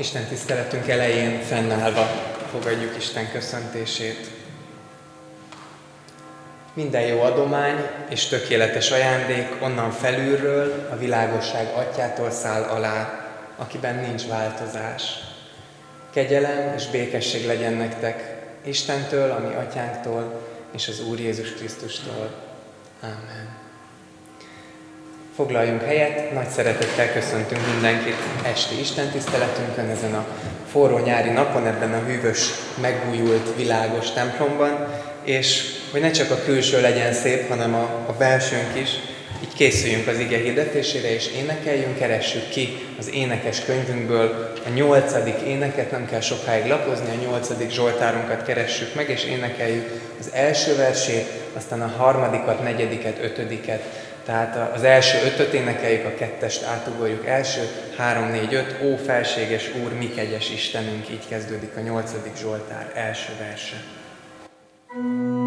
Isten tiszteletünk elején fennállva fogadjuk Isten köszöntését. Minden jó adomány és tökéletes ajándék onnan felülről, a világosság atyától száll alá, akiben nincs változás. Kegyelem és békesség legyen nektek Istentől, ami atyánktól, és az Úr Jézus Krisztustól. Amen. Foglaljunk helyet, nagy szeretettel köszöntünk mindenkit esti Isten tiszteletünkön ezen a forró nyári napon, ebben a hűvös, megújult, világos templomban, és hogy ne csak a külső legyen szép, hanem a, a belsőnk is, így készüljünk az ige hirdetésére, és énekeljünk, keressük ki az énekes könyvünkből a nyolcadik éneket, nem kell sokáig lapozni, a nyolcadik Zsoltárunkat keressük meg, és énekeljük az első versét, aztán a harmadikat, negyediket, ötödiket, tehát az első ötöt énekeljük, a kettest átugorjuk. Első, három, négy, öt, ó felséges Úr, mi kegyes Istenünk, így kezdődik a nyolcadik Zsoltár első verse. thank you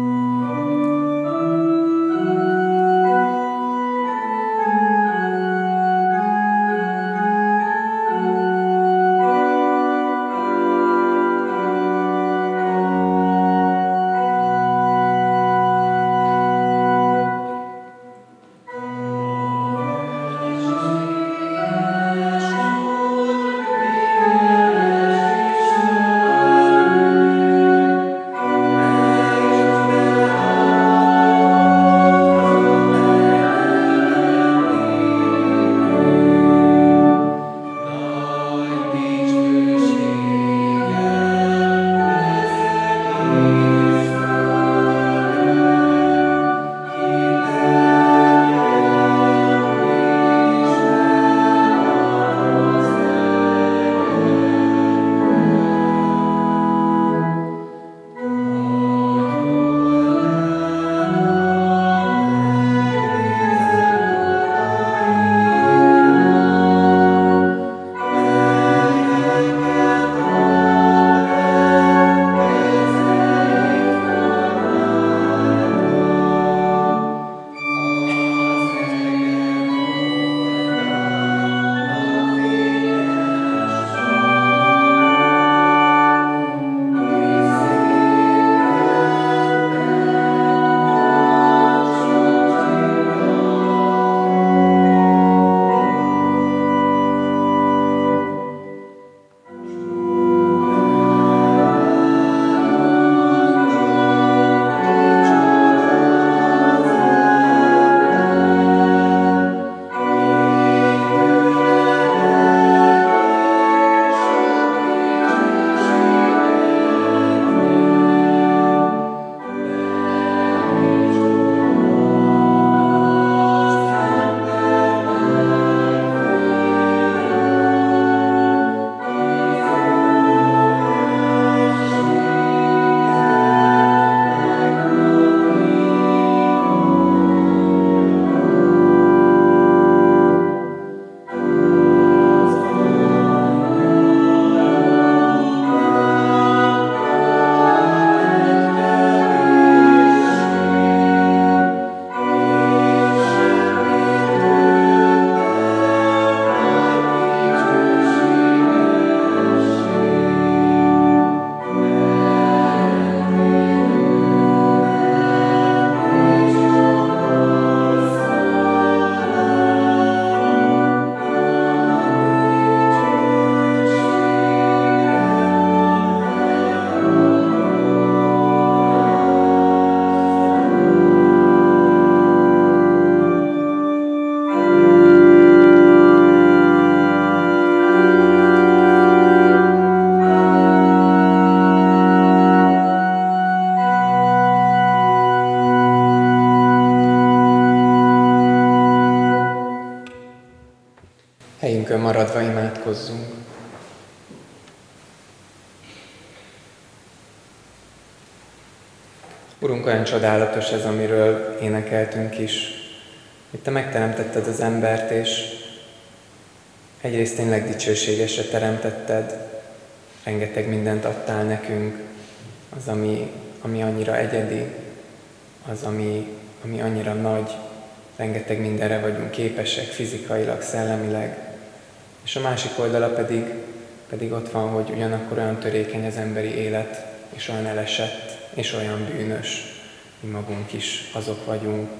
olyan csodálatos ez, amiről énekeltünk is, hogy Te megteremtetted az embert, és egyrészt tényleg dicsőségesre teremtetted, rengeteg mindent adtál nekünk, az, ami, ami annyira egyedi, az, ami, ami annyira nagy, rengeteg mindenre vagyunk képesek fizikailag, szellemileg, és a másik oldala pedig, pedig ott van, hogy ugyanakkor olyan törékeny az emberi élet, és olyan elesett, és olyan bűnös, mi magunk is azok vagyunk.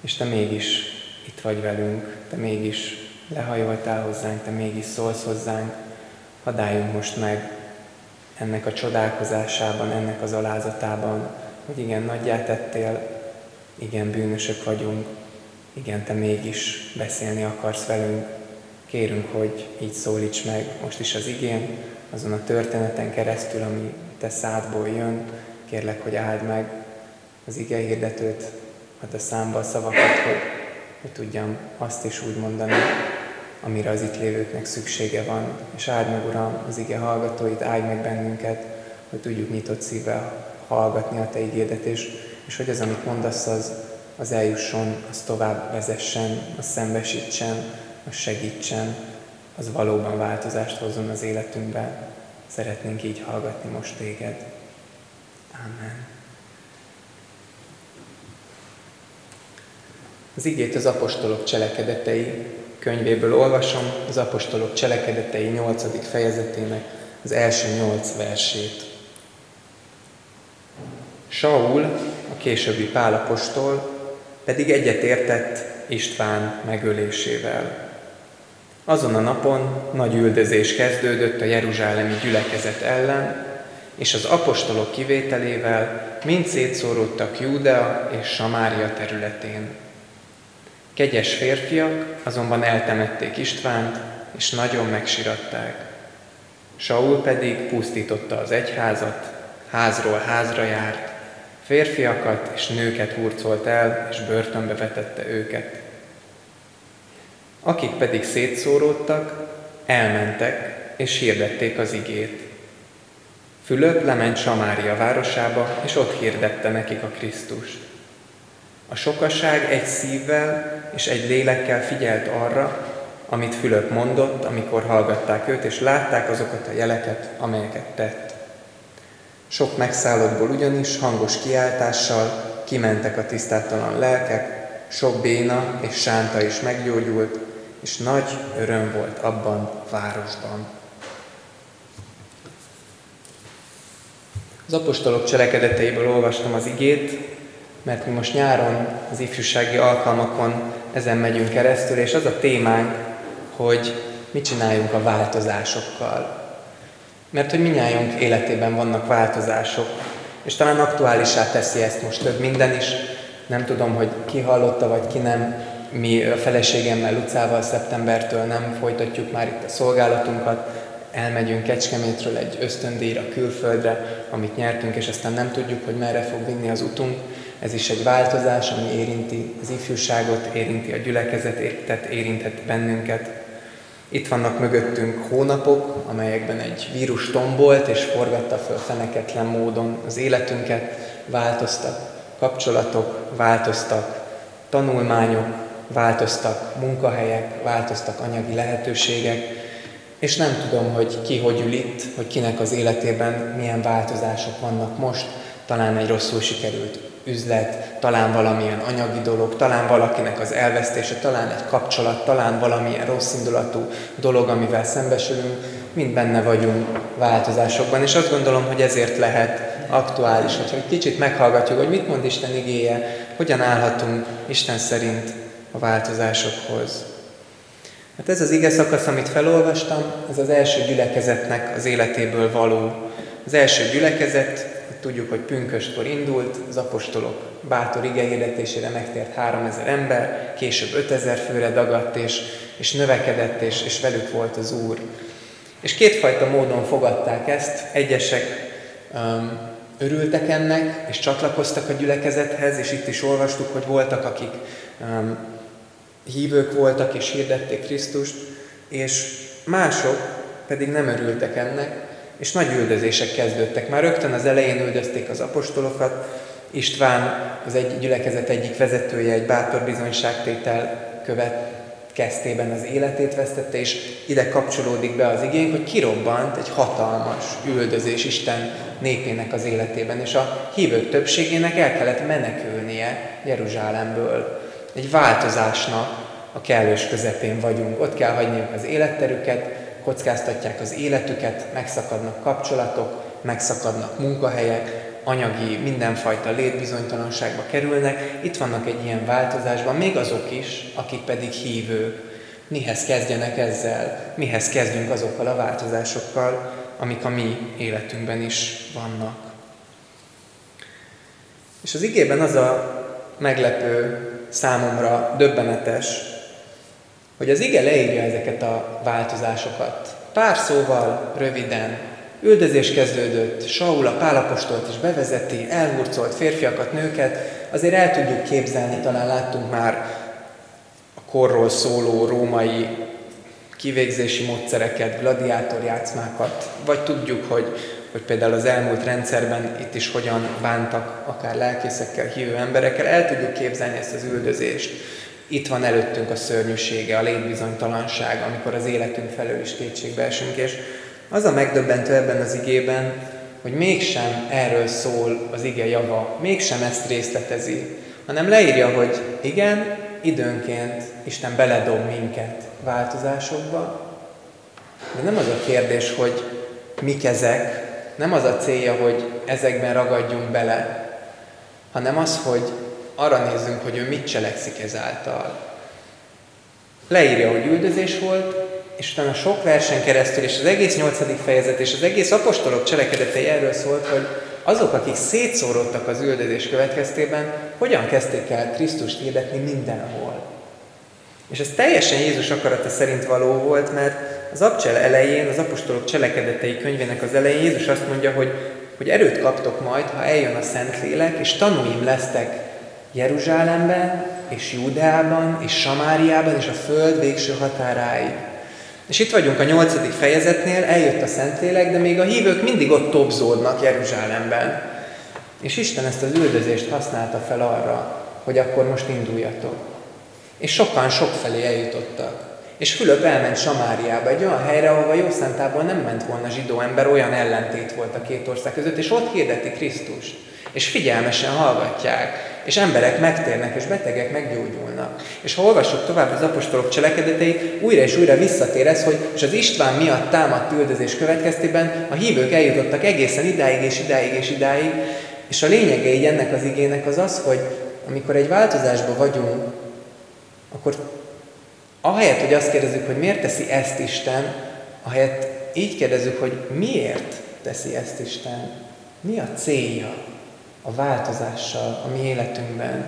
És Te mégis itt vagy velünk, Te mégis lehajoltál hozzánk, Te mégis szólsz hozzánk, hadd álljunk most meg ennek a csodálkozásában, ennek az alázatában, hogy igen, nagyját tettél, igen, bűnösök vagyunk, igen, Te mégis beszélni akarsz velünk. Kérünk, hogy így szólíts meg most is az igén, azon a történeten keresztül, ami Te szádból jön. Kérlek, hogy áld meg az ige hirdetőt, ad a számba a szavakat, hogy, hogy tudjam azt is úgy mondani, amire az itt lévőknek szüksége van. És áld meg, Uram, az ige hallgatóit, áld meg bennünket, hogy tudjuk nyitott szívvel hallgatni a Te igédet, és, és hogy az, amit mondasz, az, az eljusson, az tovább vezessen, az szembesítsen, az segítsen, az valóban változást hozzon az életünkbe. Szeretnénk így hallgatni most téged. Amen. Az igét az apostolok cselekedetei könyvéből olvasom, az apostolok cselekedetei 8. fejezetének az első nyolc versét. Saul, a későbbi pálapostól, pedig egyetértett István megölésével. Azon a napon nagy üldözés kezdődött a jeruzsálemi gyülekezet ellen, és az apostolok kivételével mind szétszóródtak Júdea és Samária területén. Kegyes férfiak azonban eltemették Istvánt, és nagyon megsiratták. Saul pedig pusztította az egyházat, házról házra járt, férfiakat és nőket hurcolt el, és börtönbe vetette őket. Akik pedig szétszóródtak, elmentek, és hirdették az igét. Fülöp lement Samária városába, és ott hirdette nekik a Krisztust. A sokaság egy szívvel és egy lélekkel figyelt arra, amit Fülöp mondott, amikor hallgatták őt, és látták azokat a jeleket, amelyeket tett. Sok megszállottból ugyanis hangos kiáltással kimentek a tisztátalan lelkek, sok béna és sánta is meggyógyult, és nagy öröm volt abban városban. Az apostolok cselekedeteiből olvastam az igét, mert mi most nyáron az ifjúsági alkalmakon ezen megyünk keresztül, és az a témánk, hogy mit csináljunk a változásokkal. Mert hogy minnyájunk életében vannak változások, és talán aktuálisá teszi ezt most több minden is. Nem tudom, hogy ki hallotta, vagy ki nem. Mi a feleségemmel, Lucával szeptembertől nem folytatjuk már itt a szolgálatunkat, elmegyünk Kecskemétről egy ösztöndíjra külföldre, amit nyertünk, és aztán nem tudjuk, hogy merre fog vinni az utunk. Ez is egy változás, ami érinti az ifjúságot, érinti a gyülekezetet, érintett bennünket. Itt vannak mögöttünk hónapok, amelyekben egy vírus tombolt és forgatta föl feneketlen módon az életünket, változtak kapcsolatok, változtak tanulmányok, változtak munkahelyek, változtak anyagi lehetőségek, és nem tudom, hogy ki hogy ül itt, hogy kinek az életében milyen változások vannak most, talán egy rosszul sikerült üzlet, talán valamilyen anyagi dolog, talán valakinek az elvesztése, talán egy kapcsolat, talán valamilyen rossz indulatú dolog, amivel szembesülünk, mind benne vagyunk változásokban, és azt gondolom, hogy ezért lehet aktuális, hogyha egy kicsit meghallgatjuk, hogy mit mond Isten igéje, hogyan állhatunk Isten szerint a változásokhoz. Hát ez az ige szakasz, amit felolvastam, ez az első gyülekezetnek az életéből való. Az első gyülekezet Tudjuk, hogy pünköstkor indult, az apostolok bátor igehirdetésére megtért 3000 ember, később 5000 főre dagadt, és, és növekedett, és, és velük volt az Úr. És kétfajta módon fogadták ezt. Egyesek um, örültek ennek, és csatlakoztak a gyülekezethez, és itt is olvastuk, hogy voltak, akik um, hívők voltak, és hirdették Krisztust, és mások pedig nem örültek ennek, és nagy üldözések kezdődtek. Már rögtön az elején üldözték az apostolokat, István, az egy gyülekezet egyik vezetője, egy bátor bizonyságtétel következtében az életét vesztette, és ide kapcsolódik be az igény, hogy kirobbant egy hatalmas üldözés Isten népének az életében, és a hívők többségének el kellett menekülnie Jeruzsálemből. Egy változásnak a kellős közepén vagyunk. Ott kell hagyniuk az életterüket, kockáztatják az életüket, megszakadnak kapcsolatok, megszakadnak munkahelyek, anyagi, mindenfajta létbizonytalanságba kerülnek. Itt vannak egy ilyen változásban, még azok is, akik pedig hívők. Mihez kezdjenek ezzel? Mihez kezdjünk azokkal a változásokkal, amik a mi életünkben is vannak? És az igében az a meglepő, számomra döbbenetes, hogy az ige leírja ezeket a változásokat. Pár szóval, röviden, üldözés kezdődött, Saul a pálapostolt is bevezeti, elhurcolt férfiakat, nőket, azért el tudjuk képzelni, talán láttunk már a korról szóló római kivégzési módszereket, gladiátorjátszmákat, vagy tudjuk, hogy, hogy például az elmúlt rendszerben itt is hogyan bántak akár lelkészekkel, hívő emberekkel, el tudjuk képzelni ezt az üldözést. Itt van előttünk a szörnyűsége, a létbizonytalanság, amikor az életünk felől is kétségbe esünk, és az a megdöbbentő ebben az igében, hogy mégsem erről szól az ige java, mégsem ezt részletezi, hanem leírja, hogy igen, időnként Isten beledob minket változásokba, de nem az a kérdés, hogy mik ezek, nem az a célja, hogy ezekben ragadjunk bele, hanem az, hogy arra nézzünk, hogy ő mit cselekszik ezáltal. Leírja, hogy üldözés volt, és utána sok versen keresztül, és az egész nyolcadik fejezet, és az egész apostolok cselekedetei erről szólt, hogy azok, akik szétszórodtak az üldözés következtében, hogyan kezdték el Krisztust hirdetni mindenhol. És ez teljesen Jézus akarata szerint való volt, mert az abcsel elején, az apostolok cselekedetei könyvének az elején Jézus azt mondja, hogy, hogy erőt kaptok majd, ha eljön a Szentlélek, és tanúim lesztek Jeruzsálemben, és Júdeában, és Samáriában, és a föld végső határáig. És itt vagyunk a nyolcadik fejezetnél, eljött a Szentlélek, de még a hívők mindig ott topzódnak Jeruzsálemben. És Isten ezt az üldözést használta fel arra, hogy akkor most induljatok. És sokan sokfelé eljutottak. És Fülöp elment Samáriába, egy olyan helyre, ahova jó szentából nem ment volna zsidó ember, olyan ellentét volt a két ország között, és ott hirdeti Krisztust. És figyelmesen hallgatják, és emberek megtérnek, és betegek meggyógyulnak. És ha olvassuk tovább az apostolok cselekedeteit, újra és újra visszatér ez, hogy és az István miatt támadt üldözés következtében a hívők eljutottak egészen idáig és idáig és idáig, és a lényege így ennek az igének az az, hogy amikor egy változásban vagyunk, akkor ahelyett, hogy azt kérdezzük, hogy miért teszi ezt Isten, ahelyett így kérdezzük, hogy miért teszi ezt Isten, mi a célja, a változással a mi életünkben.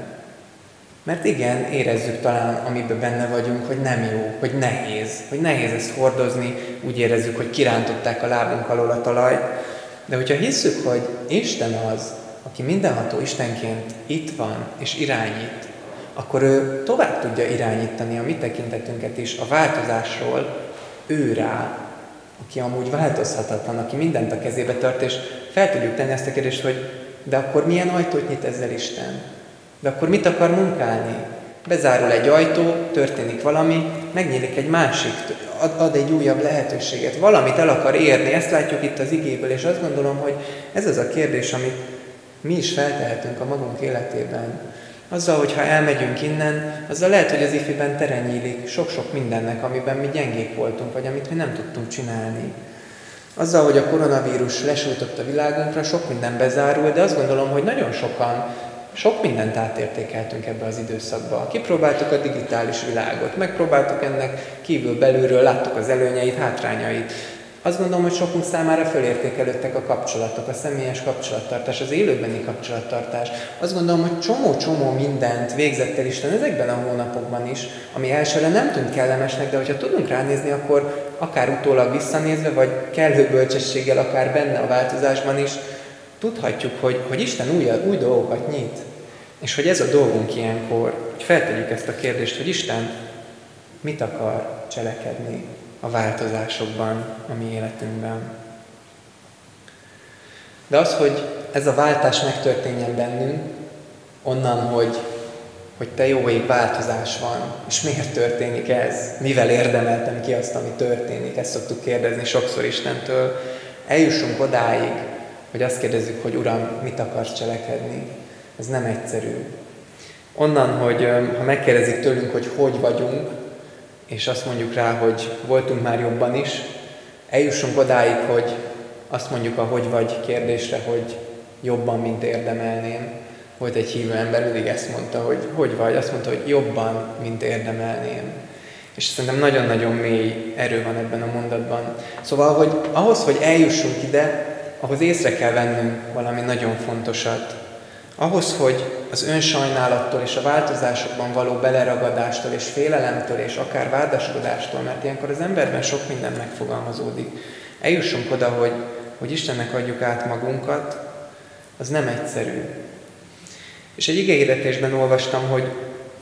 Mert igen, érezzük talán, amiben benne vagyunk, hogy nem jó, hogy nehéz, hogy nehéz ezt hordozni, úgy érezzük, hogy kirántották a lábunk alól a talajt. De hogyha hisszük, hogy Isten az, aki mindenható Istenként itt van és irányít, akkor ő tovább tudja irányítani a mi tekintetünket is a változásról ő rá, aki amúgy változhatatlan, aki mindent a kezébe tart, és fel tudjuk tenni ezt a kérdést, hogy de akkor milyen ajtót nyit ezzel Isten? De akkor mit akar munkálni? Bezárul egy ajtó, történik valami, megnyílik egy másik, ad, ad egy újabb lehetőséget, valamit el akar érni, ezt látjuk itt az igéből, és azt gondolom, hogy ez az a kérdés, amit mi is feltehetünk a magunk életében. Azzal, hogyha elmegyünk innen, azzal lehet, hogy az ifiben teren nyílik sok-sok mindennek, amiben mi gyengék voltunk, vagy amit mi nem tudtunk csinálni. Azzal, hogy a koronavírus lesújtott a világunkra, sok minden bezárul, de azt gondolom, hogy nagyon sokan sok mindent átértékeltünk ebbe az időszakba. Kipróbáltuk a digitális világot, megpróbáltuk ennek kívül belülről, láttuk az előnyeit, hátrányait. Azt gondolom, hogy sokunk számára fölértékelődtek a kapcsolatok, a személyes kapcsolattartás, az élőbeni kapcsolattartás. Azt gondolom, hogy csomó-csomó mindent végzett el Isten ezekben a hónapokban is, ami elsőre nem tűnt kellemesnek, de hogyha tudunk ránézni, akkor akár utólag visszanézve, vagy kellő bölcsességgel, akár benne a változásban is, tudhatjuk, hogy, hogy Isten új, új dolgokat nyit. És hogy ez a dolgunk ilyenkor, hogy feltegyük ezt a kérdést, hogy Isten mit akar cselekedni a változásokban, a mi életünkben. De az, hogy ez a váltás megtörténjen bennünk, onnan, hogy, hogy te jó ég változás van, és miért történik ez, mivel érdemeltem ki azt, ami történik, ezt szoktuk kérdezni sokszor Istentől, eljussunk odáig, hogy azt kérdezzük, hogy Uram, mit akarsz cselekedni. Ez nem egyszerű. Onnan, hogy ha megkérdezik tőlünk, hogy hogy vagyunk, és azt mondjuk rá, hogy voltunk már jobban is, eljussunk odáig, hogy azt mondjuk a hogy vagy kérdésre, hogy jobban, mint érdemelném. Volt egy hívő ember, mindig ezt mondta, hogy hogy vagy, azt mondta, hogy jobban, mint érdemelném. És szerintem nagyon-nagyon mély erő van ebben a mondatban. Szóval, hogy ahhoz, hogy eljussunk ide, ahhoz észre kell vennünk valami nagyon fontosat. Ahhoz, hogy az önsajnálattól és a változásokban való beleragadástól és félelemtől és akár vádaskodástól, mert ilyenkor az emberben sok minden megfogalmazódik, eljussunk oda, hogy, hogy Istennek adjuk át magunkat, az nem egyszerű. És egy igehirdetésben olvastam, hogy,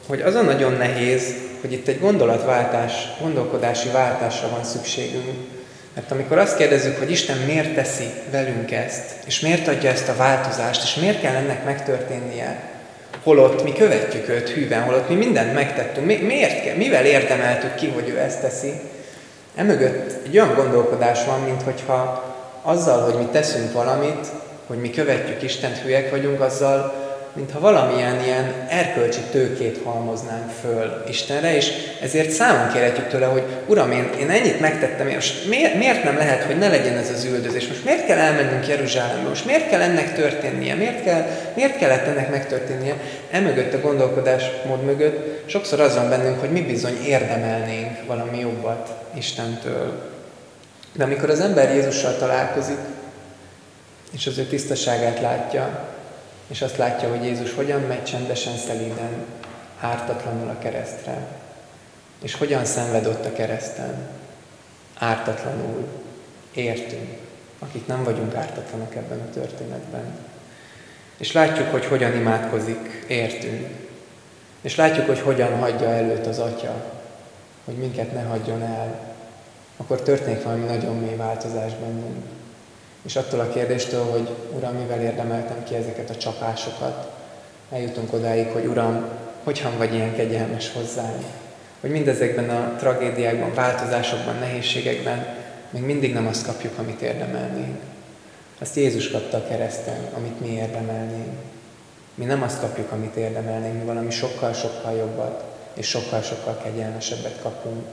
hogy az a nagyon nehéz, hogy itt egy gondolatváltás, gondolkodási váltásra van szükségünk. Mert amikor azt kérdezzük, hogy Isten miért teszi velünk ezt, és miért adja ezt a változást, és miért kell ennek megtörténnie, holott mi követjük őt hűben, holott mi mindent megtettünk, mi, miért kell, mivel érdemeltük ki, hogy ő ezt teszi, emögött egy olyan gondolkodás van, mint hogyha azzal, hogy mi teszünk valamit, hogy mi követjük Istent, hülyek vagyunk, azzal mintha valamilyen ilyen erkölcsi tőkét halmoznánk föl Istenre, és ezért számon kérhetjük tőle, hogy Uram, én, én ennyit megtettem, most miért, nem lehet, hogy ne legyen ez az üldözés? Most miért kell elmennünk Jeruzsálembe? Most miért kell ennek történnie? Miért, kell, miért kellett ennek megtörténnie? Emögött a gondolkodásmód mögött sokszor az van bennünk, hogy mi bizony érdemelnénk valami jobbat Istentől. De amikor az ember Jézussal találkozik, és az ő tisztaságát látja, és azt látja, hogy Jézus hogyan megy csendesen, szelíden, ártatlanul a keresztre, és hogyan szenved ott a kereszten, ártatlanul, értünk, akik nem vagyunk ártatlanak ebben a történetben. És látjuk, hogy hogyan imádkozik, értünk. És látjuk, hogy hogyan hagyja előtt az Atya, hogy minket ne hagyjon el. Akkor történik valami nagyon mély változás bennünk. És attól a kérdéstől, hogy Uram, mivel érdemeltem ki ezeket a csapásokat, eljutunk odáig, hogy Uram, hogyan vagy ilyen kegyelmes hozzám, hogy mindezekben a tragédiákban, változásokban, nehézségekben még mindig nem azt kapjuk, amit érdemelnénk. Azt Jézus kapta a kereszten, amit mi érdemelnénk. Mi nem azt kapjuk, amit érdemelnénk, mi valami sokkal-sokkal jobbat és sokkal-sokkal kegyelmesebbet kapunk.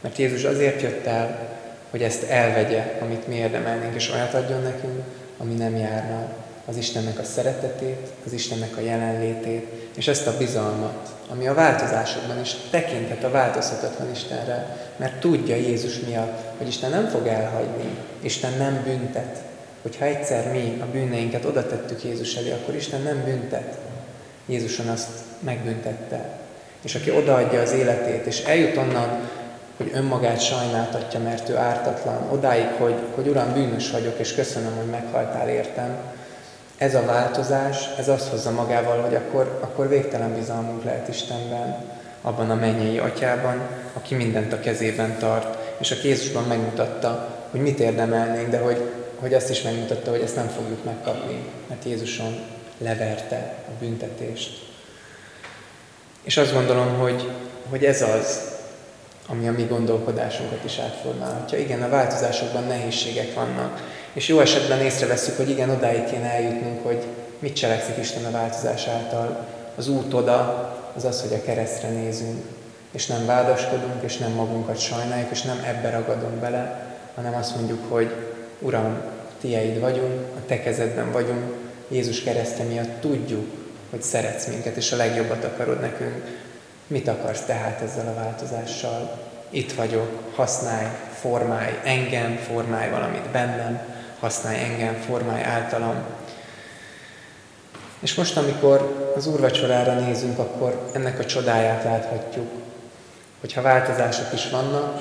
Mert Jézus azért jött el, hogy ezt elvegye, amit mi érdemelnénk, és olyat adjon nekünk, ami nem járna az Istennek a szeretetét, az Istennek a jelenlétét, és ezt a bizalmat, ami a változásokban is tekinthet a változhatatlan Istenre, mert tudja Jézus miatt, hogy Isten nem fog elhagyni, Isten nem büntet. Hogyha egyszer mi a bűneinket oda tettük Jézus elé, akkor Isten nem büntet. Jézuson azt megbüntette. És aki odaadja az életét, és eljut onnan, hogy önmagát sajnáltatja, mert ő ártatlan, odáig, hogy, hogy Uram, bűnös vagyok, és köszönöm, hogy meghaltál értem. Ez a változás, ez azt hozza magával, hogy akkor, akkor végtelen bizalmunk lehet Istenben, abban a mennyei atyában, aki mindent a kezében tart, és a Jézusban megmutatta, hogy mit érdemelnénk, de hogy, hogy azt is megmutatta, hogy ezt nem fogjuk megkapni, mert Jézuson leverte a büntetést. És azt gondolom, hogy, hogy ez az, ami a mi gondolkodásunkat is átformálhatja. Igen, a változásokban nehézségek vannak, és jó esetben észreveszünk, hogy igen, odáig kéne eljutnunk, hogy mit cselekszik Isten a változás által. Az út oda az az, hogy a keresztre nézünk, és nem vádaskodunk, és nem magunkat sajnáljuk, és nem ebbe ragadunk bele, hanem azt mondjuk, hogy Uram, Tieid vagyunk, a Te kezedben vagyunk, Jézus kereszte miatt tudjuk, hogy szeretsz minket, és a legjobbat akarod nekünk. Mit akarsz tehát ezzel a változással? Itt vagyok, használj, formálj engem, formálj valamit bennem, használj engem, formálj általam. És most, amikor az úrvacsorára nézünk, akkor ennek a csodáját láthatjuk, hogyha változások is vannak,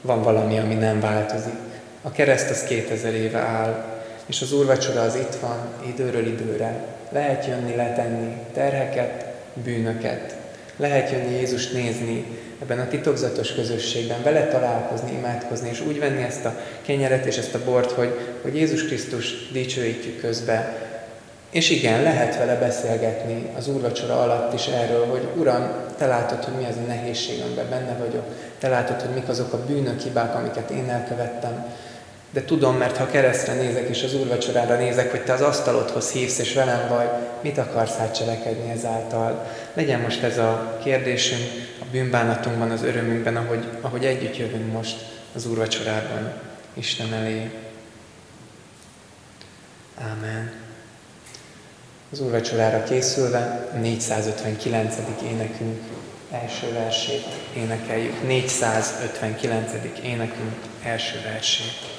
van valami, ami nem változik. A kereszt az 2000 éve áll, és az úrvacsora az itt van, időről időre. Lehet jönni, letenni terheket, bűnöket, lehet jönni Jézust nézni ebben a titokzatos közösségben, vele találkozni, imádkozni, és úgy venni ezt a kenyeret és ezt a bort, hogy, hogy Jézus Krisztus dicsőítjük közbe. És igen, lehet vele beszélgetni az úrvacsora alatt is erről, hogy Uram, te látod, hogy mi az a nehézség, amiben benne vagyok. Te látod, hogy mik azok a bűnök, hibák, amiket én elkövettem. De tudom, mert ha keresztre nézek és az úrvacsorára nézek, hogy te az asztalodhoz hívsz és velem vagy, mit akarsz hát cselekedni ezáltal? Legyen most ez a kérdésünk a bűnbánatunkban, az örömünkben, ahogy, ahogy együtt jövünk most az úrvacsorában. Isten elé. Ámen. Az úrvacsorára készülve a 459. énekünk első versét énekeljük. 459. énekünk első versét.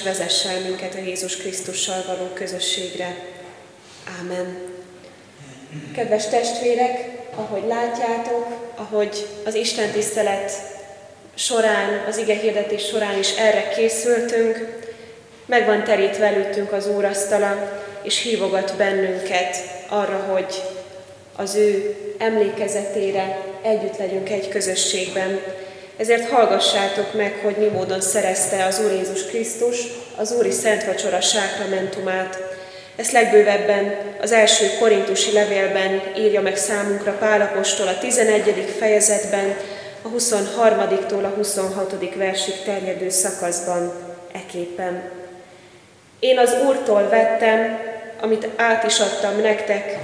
És vezessen minket a Jézus Krisztussal való közösségre. Ámen. Kedves testvérek, ahogy látjátok, ahogy az Isten tisztelet során, az ige hirdetés során is erre készültünk, meg van terítve előttünk az Úrasztala, és hívogat bennünket arra, hogy az ő emlékezetére együtt legyünk egy közösségben, ezért hallgassátok meg, hogy mi módon szerezte az Úr Jézus Krisztus az Úri Szent Vacsora sákramentumát. Ezt legbővebben az első korintusi levélben írja meg számunkra Pálapostól a 11. fejezetben, a 23-tól a 26. versig terjedő szakaszban eképpen. Én az Úrtól vettem, amit át is adtam nektek,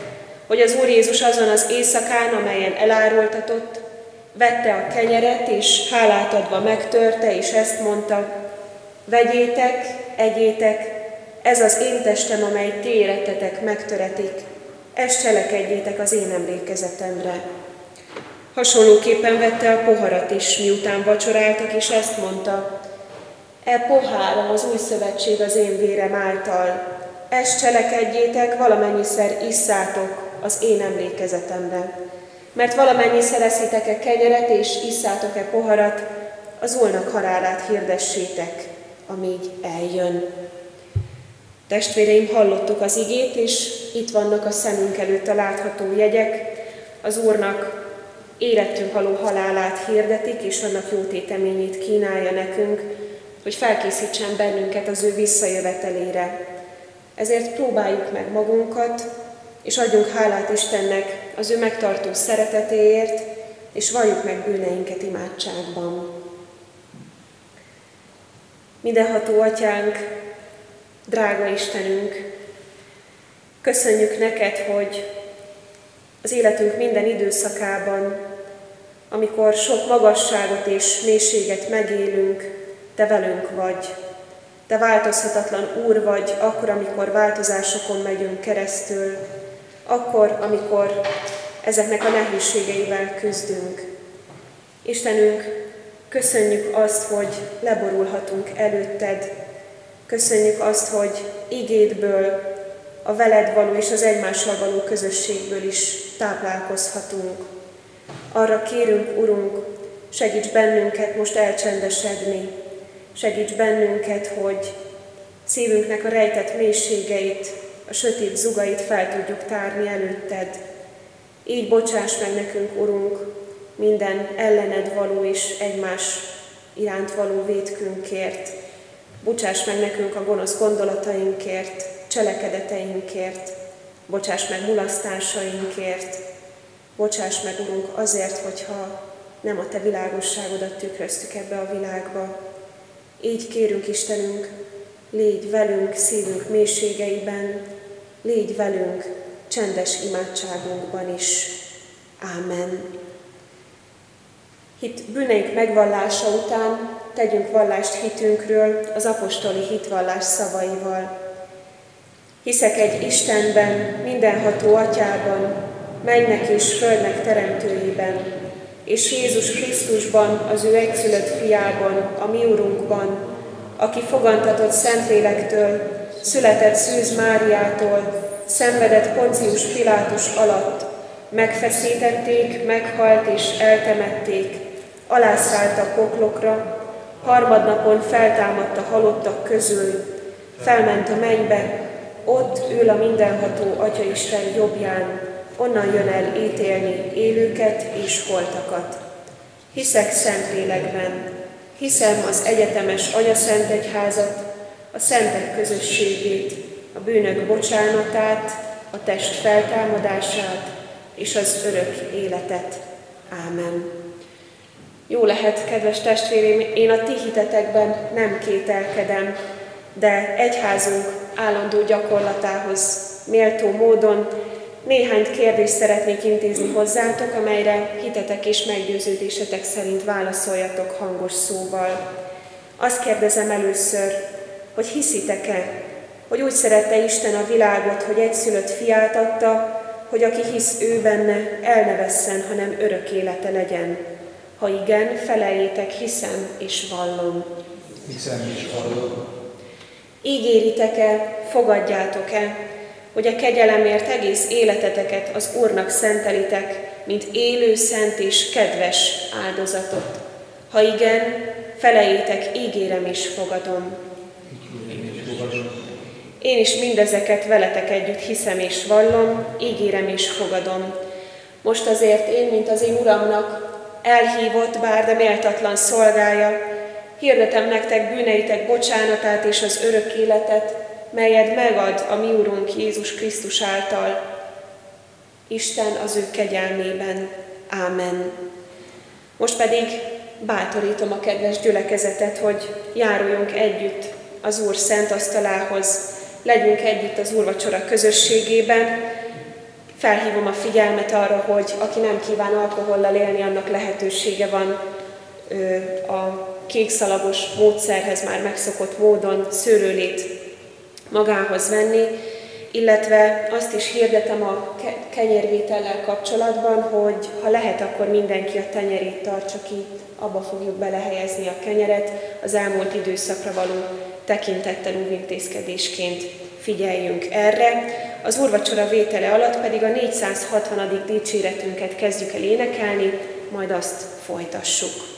hogy az Úr Jézus azon az éjszakán, amelyen elárultatott, Vette a kenyeret, és hálát adva megtörte, és ezt mondta, vegyétek, egyétek, ez az én testem, amely ti érettetek megtöretik, ezt cselekedjétek az én emlékezetemre. Hasonlóképpen vette a poharat is, miután vacsoráltak, és ezt mondta, E pohára az új szövetség az én vérem által, ezt cselekedjétek, valamennyiszer isszátok az én emlékezetemre. Mert valamennyi szereszitek-e kenyeret és isszátok-e poharat, az Úrnak halálát hirdessétek, amíg eljön. Testvéreim, hallottuk az igét, és itt vannak a szemünk előtt a látható jegyek. Az Úrnak érettünk való halálát hirdetik, és annak jó téteményét kínálja nekünk, hogy felkészítsen bennünket az ő visszajövetelére. Ezért próbáljuk meg magunkat, és adjunk hálát Istennek az ő megtartó szeretetéért, és valljuk meg bűneinket imádságban. Mindenható Atyánk, drága Istenünk, köszönjük neked, hogy az életünk minden időszakában, amikor sok magasságot és mélységet megélünk, Te velünk vagy. Te változhatatlan Úr vagy, akkor, amikor változásokon megyünk keresztül, akkor, amikor ezeknek a nehézségeivel küzdünk. Istenünk, köszönjük azt, hogy leborulhatunk előtted, köszönjük azt, hogy igédből, a veled való és az egymással való közösségből is táplálkozhatunk. Arra kérünk, Urunk, segíts bennünket most elcsendesedni, segíts bennünket, hogy szívünknek a rejtett mélységeit a sötét zugait fel tudjuk tárni előtted. Így bocsáss meg nekünk, Urunk, minden ellened való és egymás iránt való vétkünkért. Bocsáss meg nekünk a gonosz gondolatainkért, cselekedeteinkért, bocsáss meg mulasztásainkért, bocsáss meg, Urunk, azért, hogyha nem a Te világosságodat tükröztük ebbe a világba. Így kérünk, Istenünk, légy velünk szívünk mélységeiben, légy velünk csendes imádságunkban is. Ámen. Hit bűneink megvallása után tegyünk vallást hitünkről az apostoli hitvallás szavaival. Hiszek egy Istenben, mindenható atyában, mennek és földnek teremtőjében, és Jézus Krisztusban, az ő egyszülött fiában, a mi Urunkban, aki fogantatott Szentlélektől, született Szűz Máriától, szenvedett Poncius Pilátus alatt, megfeszítették, meghalt és eltemették, alászállt a poklokra, harmadnapon feltámadt a halottak közül, felment a mennybe, ott ül a mindenható Atyaisten jobbján, onnan jön el ítélni élőket és holtakat. Hiszek Szentlélekben, hiszem az egyetemes Anya Szent Egyházat, a szentek közösségét, a bűnök bocsánatát, a test feltámadását és az örök életet. Ámen. Jó lehet, kedves testvérém, én a ti hitetekben nem kételkedem, de egyházunk állandó gyakorlatához méltó módon néhány kérdést szeretnék intézni hozzátok, amelyre hitetek és meggyőződésetek szerint válaszoljatok hangos szóval. Azt kérdezem először, hogy hiszitek-e, hogy úgy szerette Isten a világot, hogy egyszülött fiát adta, hogy aki hisz ő benne, el ne vesszen, hanem örök élete legyen. Ha igen, felejétek, hiszem és vallom. Hiszem és vallom. Ígéritek-e, fogadjátok-e, hogy a kegyelemért egész életeteket az Úrnak szentelitek, mint élő, szent és kedves áldozatot. Ha igen, felejétek, ígérem és fogadom. Én is mindezeket veletek együtt hiszem és vallom, ígérem és fogadom. Most azért én, mint az én Uramnak, elhívott, bár de méltatlan szolgája, hirdetem nektek bűneitek bocsánatát és az örök életet, melyet megad a mi Urunk Jézus Krisztus által. Isten az ő kegyelmében. Ámen. Most pedig bátorítom a kedves gyülekezetet, hogy járuljunk együtt az Úr szent asztalához, legyünk együtt az Úrvacsora közösségében. Felhívom a figyelmet arra, hogy aki nem kíván alkohollal élni, annak lehetősége van a kékszalagos módszerhez már megszokott módon szőlőlét magához venni, illetve azt is hirdetem a kenyérvétellel kapcsolatban, hogy ha lehet, akkor mindenki a tenyerét tartsa ki, abba fogjuk belehelyezni a kenyeret, az elmúlt időszakra való tekintettel óvintézkedésként figyeljünk erre. Az úrvacsora vétele alatt pedig a 460. dicséretünket kezdjük el énekelni, majd azt folytassuk.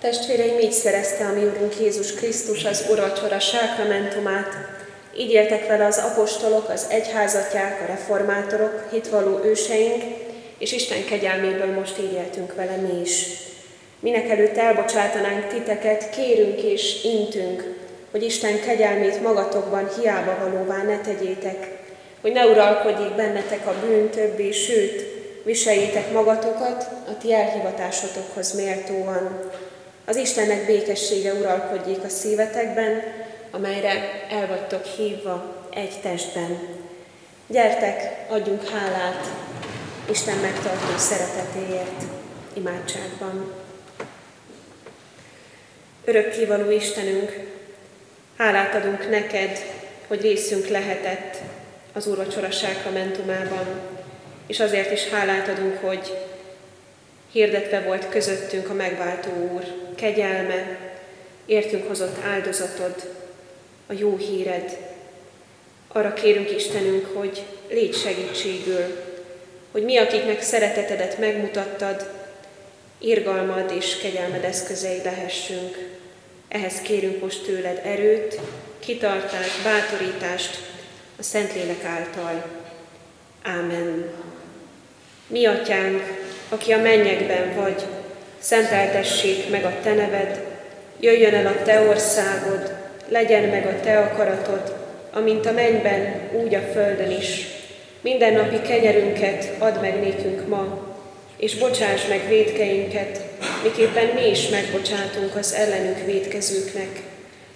Testvéreim, így szerezte a mi Úrunk Jézus Krisztus az Uracsora sákramentumát. Így éltek vele az apostolok, az egyházatják, a reformátorok, hitvaló őseink, és Isten kegyelméből most így éltünk vele mi is. Minek előtt elbocsátanánk titeket, kérünk és intünk, hogy Isten kegyelmét magatokban hiába valóvá ne tegyétek, hogy ne uralkodjék bennetek a bűn többé, sőt, viseljétek magatokat a ti elhivatásotokhoz méltóan. Az Istennek békessége uralkodjék a szívetekben, amelyre el vagytok hívva egy testben. Gyertek, adjunk hálát Isten megtartó szeretetéért imádságban. Örökkévaló Istenünk, hálát adunk neked, hogy részünk lehetett az Úrvacsora sákramentumában, és azért is hálát adunk, hogy hirdetve volt közöttünk a megváltó Úr kegyelme, értünk hozott áldozatod, a jó híred. Arra kérünk Istenünk, hogy légy segítségül, hogy mi, akiknek szeretetedet megmutattad, irgalmad és kegyelmed eszközei lehessünk. Ehhez kérünk most tőled erőt, kitartást, bátorítást a Szentlélek által. Ámen. Mi atyánk, aki a mennyekben vagy, szenteltessék meg a te neved, jöjjön el a te országod, legyen meg a te akaratod, amint a mennyben, úgy a földön is. Minden napi kenyerünket add meg nékünk ma, és bocsáss meg védkeinket, miképpen mi is megbocsátunk az ellenünk védkezőknek.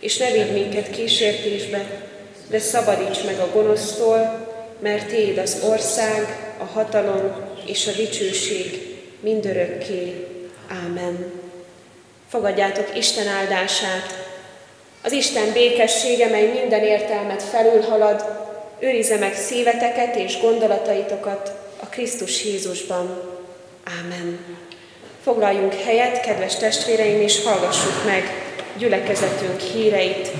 És ne vigy minket kísértésbe, de szabadíts meg a gonosztól, mert Téd az ország, a hatalom és a dicsőség mindörökké. Ámen. Fogadjátok Isten áldását. Az Isten békessége, mely minden értelmet felülhalad, őrize meg szíveteket és gondolataitokat a Krisztus Jézusban. Ámen. Foglaljunk helyet, kedves testvéreim, és hallgassuk meg gyülekezetünk híreit.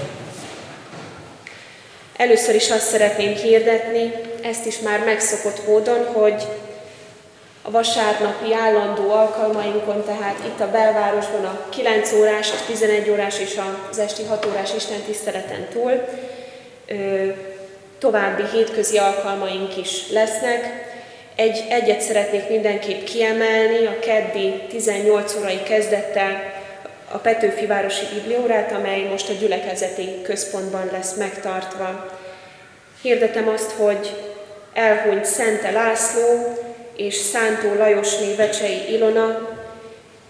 Először is azt szeretném hirdetni, ezt is már megszokott módon, hogy a vasárnapi állandó alkalmainkon, tehát itt a belvárosban a 9 órás, a 11 órás és az esti 6 órás Isten tiszteleten túl további hétközi alkalmaink is lesznek. Egy, egyet szeretnék mindenképp kiemelni, a keddi 18 órai kezdettel a Petőfi Városi Bibliórát, amely most a gyülekezeti központban lesz megtartva. Hirdetem azt, hogy elhunyt Szente László, és Szántó Lajosné Vecsei Ilona.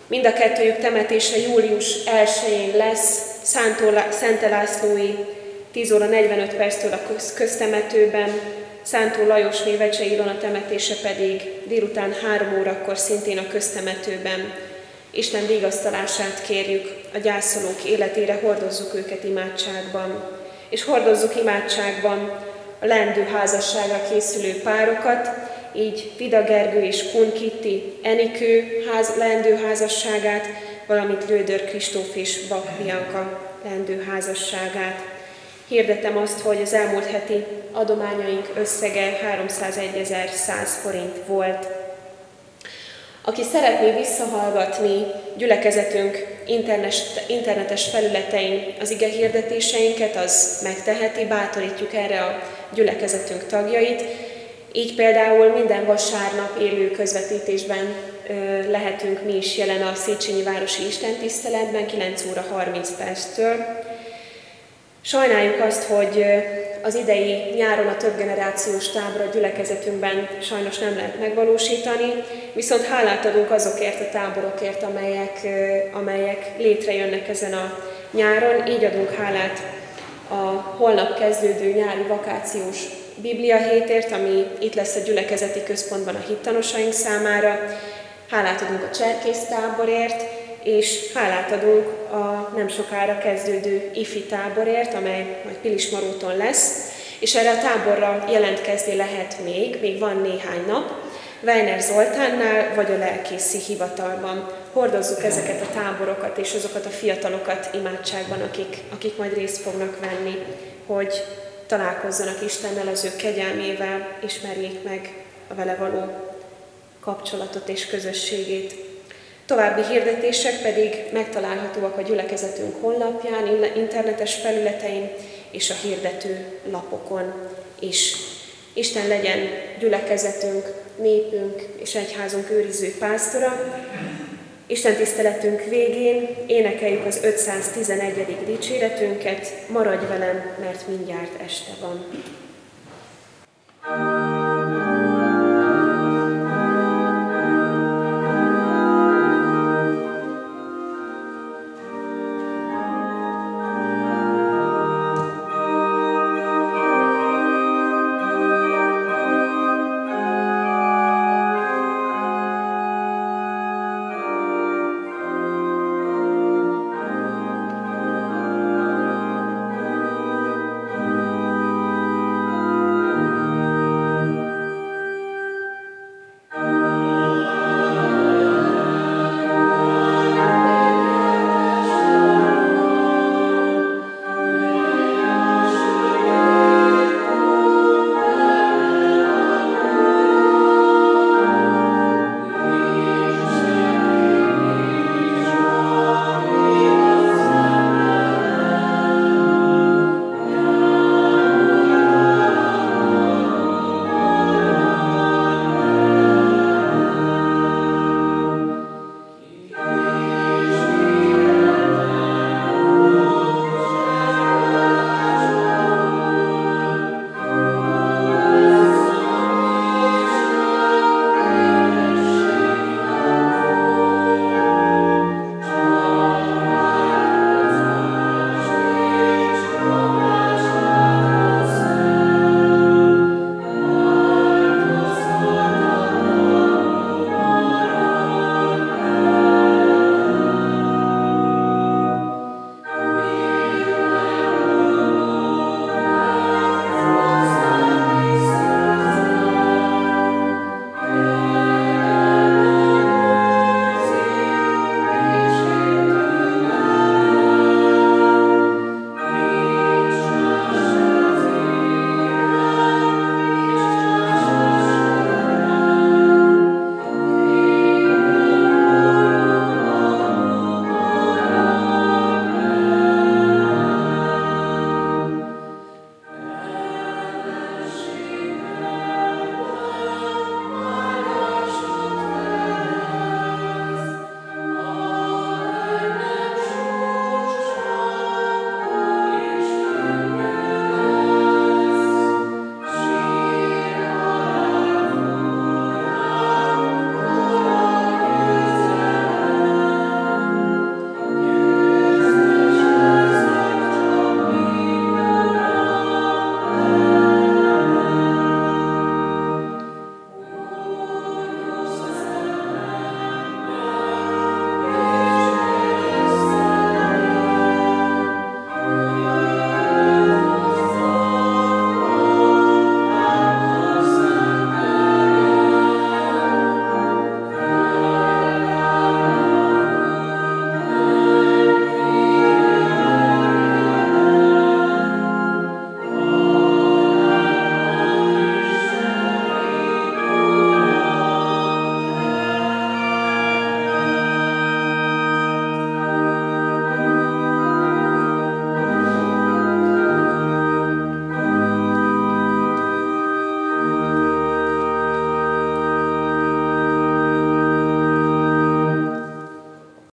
Mind a kettőjük temetése július 1-én lesz, Szántó Szente Lászlói 10 óra 45 perctől a köztemetőben, Szántó Lajosné Vecsei Ilona temetése pedig délután 3 órakor szintén a köztemetőben. Isten vigasztalását kérjük a gyászolók életére, hordozzuk őket imádságban. És hordozzuk imádságban a lendő házasságra készülő párokat, így Vida Gergő és Kun Kitti Enikő ház, leendő házasságát, valamint Lődör Kristóf és Bak Bianca leendő házasságát. Hirdetem azt, hogy az elmúlt heti adományaink összege 301.100 forint volt. Aki szeretné visszahallgatni gyülekezetünk internetes, internetes felületein az ige hirdetéseinket, az megteheti, bátorítjuk erre a gyülekezetünk tagjait. Így például minden vasárnap élő közvetítésben lehetünk mi is jelen a Széchenyi Városi Istentiszteletben 9 óra 30 perctől. Sajnáljuk azt, hogy az idei nyáron a több generációs tábor a gyülekezetünkben sajnos nem lehet megvalósítani, viszont hálát adunk azokért a táborokért, amelyek, amelyek létrejönnek ezen a nyáron. Így adunk hálát a holnap kezdődő nyári vakációs Biblia hétért, ami itt lesz a gyülekezeti központban a hittanosaink számára. Hálát adunk a cserkésztáborért, és hálát adunk a nem sokára kezdődő ifi táborért, amely majd Pilismaróton lesz, és erre a táborra jelentkezni lehet még, még van néhány nap, Weiner Zoltánnál vagy a lelkészi hivatalban. Hordozzuk ezeket a táborokat és azokat a fiatalokat imádságban, akik, akik majd részt fognak venni, hogy találkozzanak Istennel, az ő kegyelmével, ismerjék meg a vele való kapcsolatot és közösségét. További hirdetések pedig megtalálhatóak a gyülekezetünk honlapján, internetes felületein és a hirdető lapokon is. Isten legyen gyülekezetünk, népünk és egyházunk őriző pásztora. Isten tiszteletünk végén énekeljük az 511. dicséretünket, maradj velem, mert mindjárt este van.